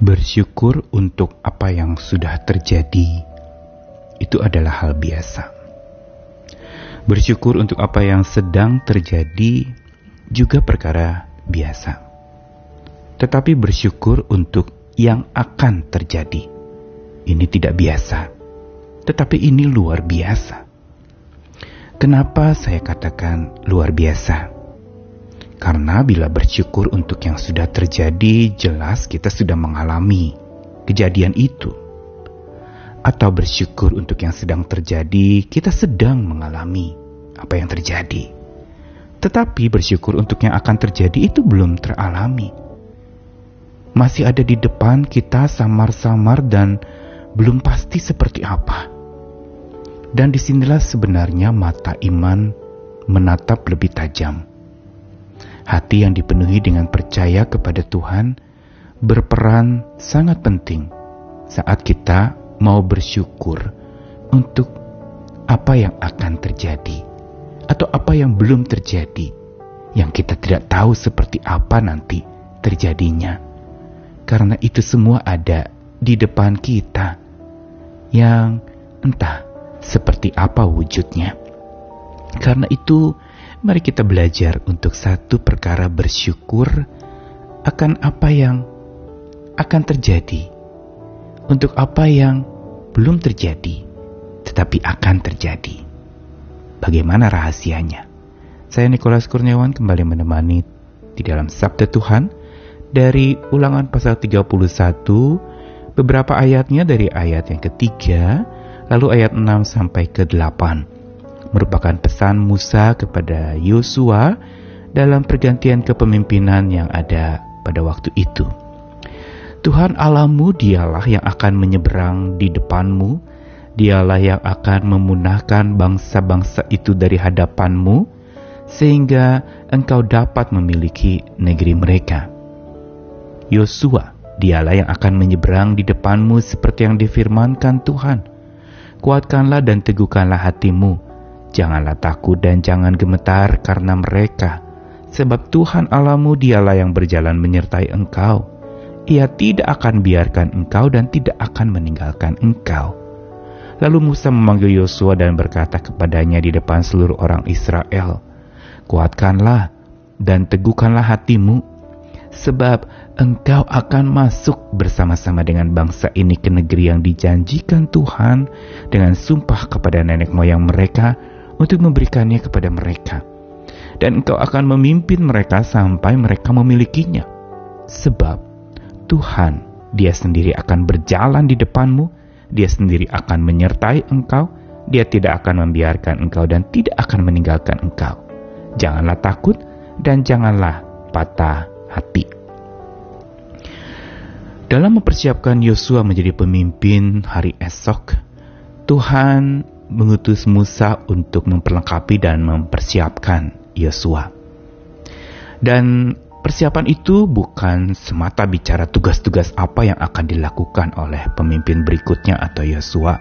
Bersyukur untuk apa yang sudah terjadi itu adalah hal biasa. Bersyukur untuk apa yang sedang terjadi juga perkara biasa. Tetapi bersyukur untuk yang akan terjadi. Ini tidak biasa, tetapi ini luar biasa. Kenapa saya katakan luar biasa? Karena bila bersyukur untuk yang sudah terjadi, jelas kita sudah mengalami kejadian itu. Atau bersyukur untuk yang sedang terjadi, kita sedang mengalami apa yang terjadi. Tetapi bersyukur untuk yang akan terjadi itu belum teralami. Masih ada di depan kita samar-samar dan belum pasti seperti apa. Dan di sinilah sebenarnya mata iman menatap lebih tajam Hati yang dipenuhi dengan percaya kepada Tuhan berperan sangat penting saat kita mau bersyukur untuk apa yang akan terjadi atau apa yang belum terjadi yang kita tidak tahu seperti apa nanti terjadinya. Karena itu semua ada di depan kita yang entah seperti apa wujudnya. Karena itu Mari kita belajar untuk satu perkara bersyukur akan apa yang akan terjadi, untuk apa yang belum terjadi, tetapi akan terjadi. Bagaimana rahasianya? Saya Nikolas Kurniawan kembali menemani di dalam Sabda Tuhan dari ulangan pasal 31, beberapa ayatnya dari ayat yang ketiga, lalu ayat 6 sampai ke 8 merupakan pesan Musa kepada Yosua dalam pergantian kepemimpinan yang ada pada waktu itu. Tuhan Allahmu dialah yang akan menyeberang di depanmu, dialah yang akan memunahkan bangsa-bangsa itu dari hadapanmu, sehingga engkau dapat memiliki negeri mereka. Yosua, dialah yang akan menyeberang di depanmu seperti yang difirmankan Tuhan. Kuatkanlah dan teguhkanlah hatimu, Janganlah takut dan jangan gemetar karena mereka, sebab Tuhan Allahmu dialah yang berjalan menyertai engkau. Ia tidak akan biarkan engkau dan tidak akan meninggalkan engkau. Lalu Musa memanggil Yosua dan berkata kepadanya di depan seluruh orang Israel, Kuatkanlah dan teguhkanlah hatimu, sebab engkau akan masuk bersama-sama dengan bangsa ini ke negeri yang dijanjikan Tuhan dengan sumpah kepada nenek moyang mereka untuk memberikannya kepada mereka. Dan engkau akan memimpin mereka sampai mereka memilikinya. Sebab Tuhan, dia sendiri akan berjalan di depanmu, dia sendiri akan menyertai engkau, dia tidak akan membiarkan engkau dan tidak akan meninggalkan engkau. Janganlah takut dan janganlah patah hati. Dalam mempersiapkan Yosua menjadi pemimpin hari esok, Tuhan mengutus Musa untuk memperlengkapi dan mempersiapkan Yosua. Dan persiapan itu bukan semata bicara tugas-tugas apa yang akan dilakukan oleh pemimpin berikutnya atau Yosua,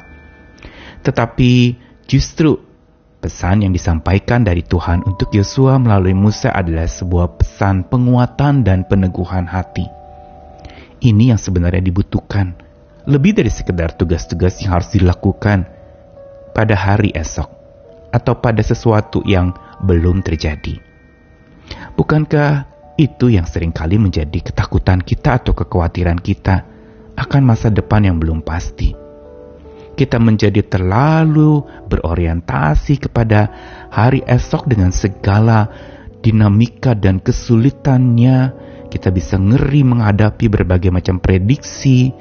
tetapi justru pesan yang disampaikan dari Tuhan untuk Yosua melalui Musa adalah sebuah pesan penguatan dan peneguhan hati. Ini yang sebenarnya dibutuhkan, lebih dari sekedar tugas-tugas yang harus dilakukan pada hari esok atau pada sesuatu yang belum terjadi. Bukankah itu yang sering kali menjadi ketakutan kita atau kekhawatiran kita akan masa depan yang belum pasti? Kita menjadi terlalu berorientasi kepada hari esok dengan segala dinamika dan kesulitannya. Kita bisa ngeri menghadapi berbagai macam prediksi,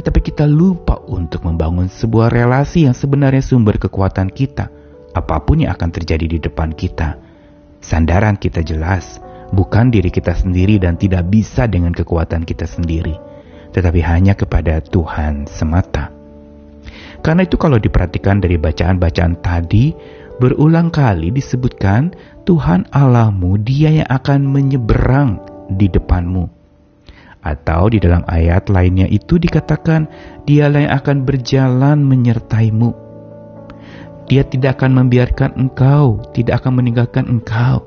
tetapi kita lupa untuk membangun sebuah relasi yang sebenarnya sumber kekuatan kita, apa pun yang akan terjadi di depan kita. Sandaran kita jelas, bukan diri kita sendiri dan tidak bisa dengan kekuatan kita sendiri, tetapi hanya kepada Tuhan semata. Karena itu kalau diperhatikan dari bacaan-bacaan tadi, berulang kali disebutkan Tuhan Allahmu dia yang akan menyeberang di depanmu atau di dalam ayat lainnya itu dikatakan, dialah yang akan berjalan menyertaimu. Dia tidak akan membiarkan engkau, tidak akan meninggalkan engkau.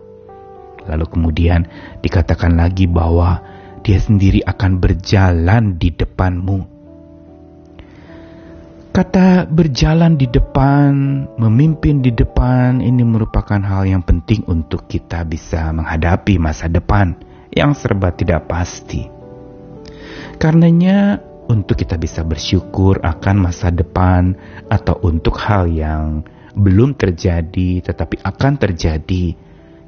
Lalu kemudian dikatakan lagi bahwa Dia sendiri akan berjalan di depanmu. Kata berjalan di depan, memimpin di depan ini merupakan hal yang penting untuk kita bisa menghadapi masa depan yang serba tidak pasti. Karenanya untuk kita bisa bersyukur akan masa depan atau untuk hal yang belum terjadi tetapi akan terjadi,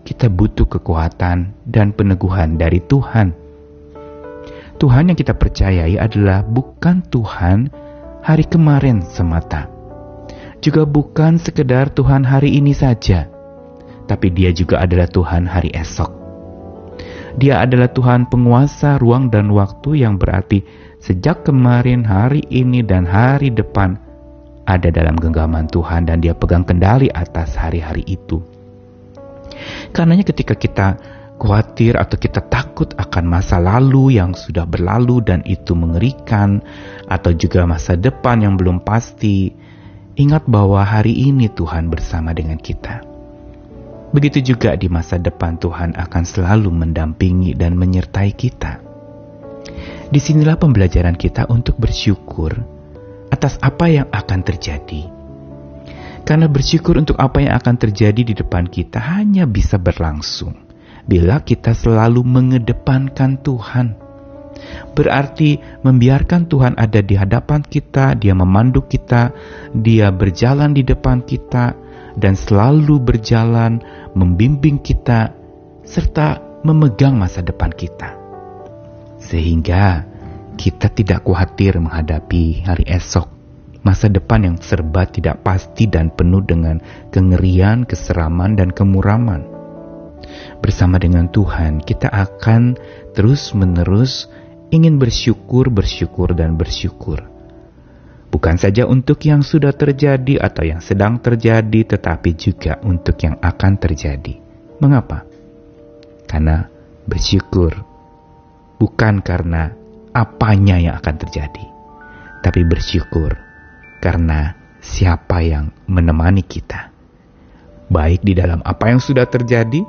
kita butuh kekuatan dan peneguhan dari Tuhan. Tuhan yang kita percayai adalah bukan Tuhan hari kemarin semata. Juga bukan sekedar Tuhan hari ini saja, tapi dia juga adalah Tuhan hari esok. Dia adalah Tuhan penguasa ruang dan waktu yang berarti sejak kemarin, hari ini, dan hari depan ada dalam genggaman Tuhan dan dia pegang kendali atas hari-hari itu. Karenanya ketika kita khawatir atau kita takut akan masa lalu yang sudah berlalu dan itu mengerikan, atau juga masa depan yang belum pasti, ingat bahwa hari ini Tuhan bersama dengan kita. Begitu juga di masa depan Tuhan akan selalu mendampingi dan menyertai kita. Di sinilah pembelajaran kita untuk bersyukur atas apa yang akan terjadi. Karena bersyukur untuk apa yang akan terjadi di depan kita hanya bisa berlangsung bila kita selalu mengedepankan Tuhan. Berarti membiarkan Tuhan ada di hadapan kita, Dia memandu kita, Dia berjalan di depan kita, dan selalu berjalan membimbing kita, serta memegang masa depan kita. Sehingga kita tidak khawatir menghadapi hari esok, masa depan yang serba tidak pasti dan penuh dengan kengerian, keseraman, dan kemuraman bersama dengan Tuhan, kita akan terus-menerus ingin bersyukur, bersyukur, dan bersyukur. Bukan saja untuk yang sudah terjadi atau yang sedang terjadi, tetapi juga untuk yang akan terjadi. Mengapa? Karena bersyukur bukan karena apanya yang akan terjadi, tapi bersyukur karena siapa yang menemani kita, baik di dalam apa yang sudah terjadi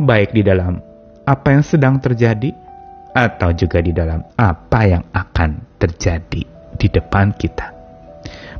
baik di dalam apa yang sedang terjadi atau juga di dalam apa yang akan terjadi di depan kita.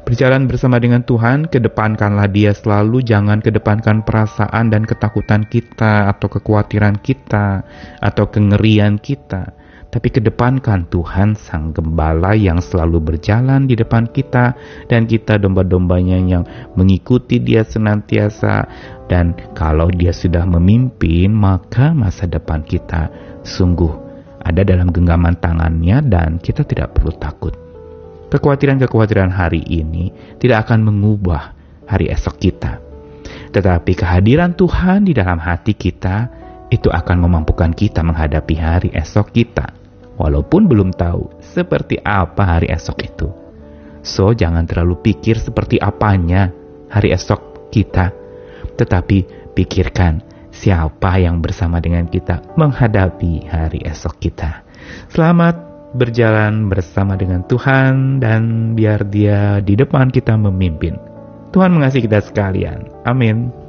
Berjalan bersama dengan Tuhan, kedepankanlah Dia selalu, jangan kedepankan perasaan dan ketakutan kita, atau kekhawatiran kita, atau kengerian kita, tapi kedepankan Tuhan Sang Gembala yang selalu berjalan di depan kita dan kita domba-dombanya yang mengikuti dia senantiasa. Dan kalau dia sudah memimpin maka masa depan kita sungguh ada dalam genggaman tangannya dan kita tidak perlu takut. Kekhawatiran-kekhawatiran hari ini tidak akan mengubah hari esok kita. Tetapi kehadiran Tuhan di dalam hati kita itu akan memampukan kita menghadapi hari esok kita walaupun belum tahu seperti apa hari esok itu. So, jangan terlalu pikir seperti apanya hari esok kita, tetapi pikirkan siapa yang bersama dengan kita menghadapi hari esok kita. Selamat berjalan bersama dengan Tuhan dan biar dia di depan kita memimpin. Tuhan mengasihi kita sekalian. Amin.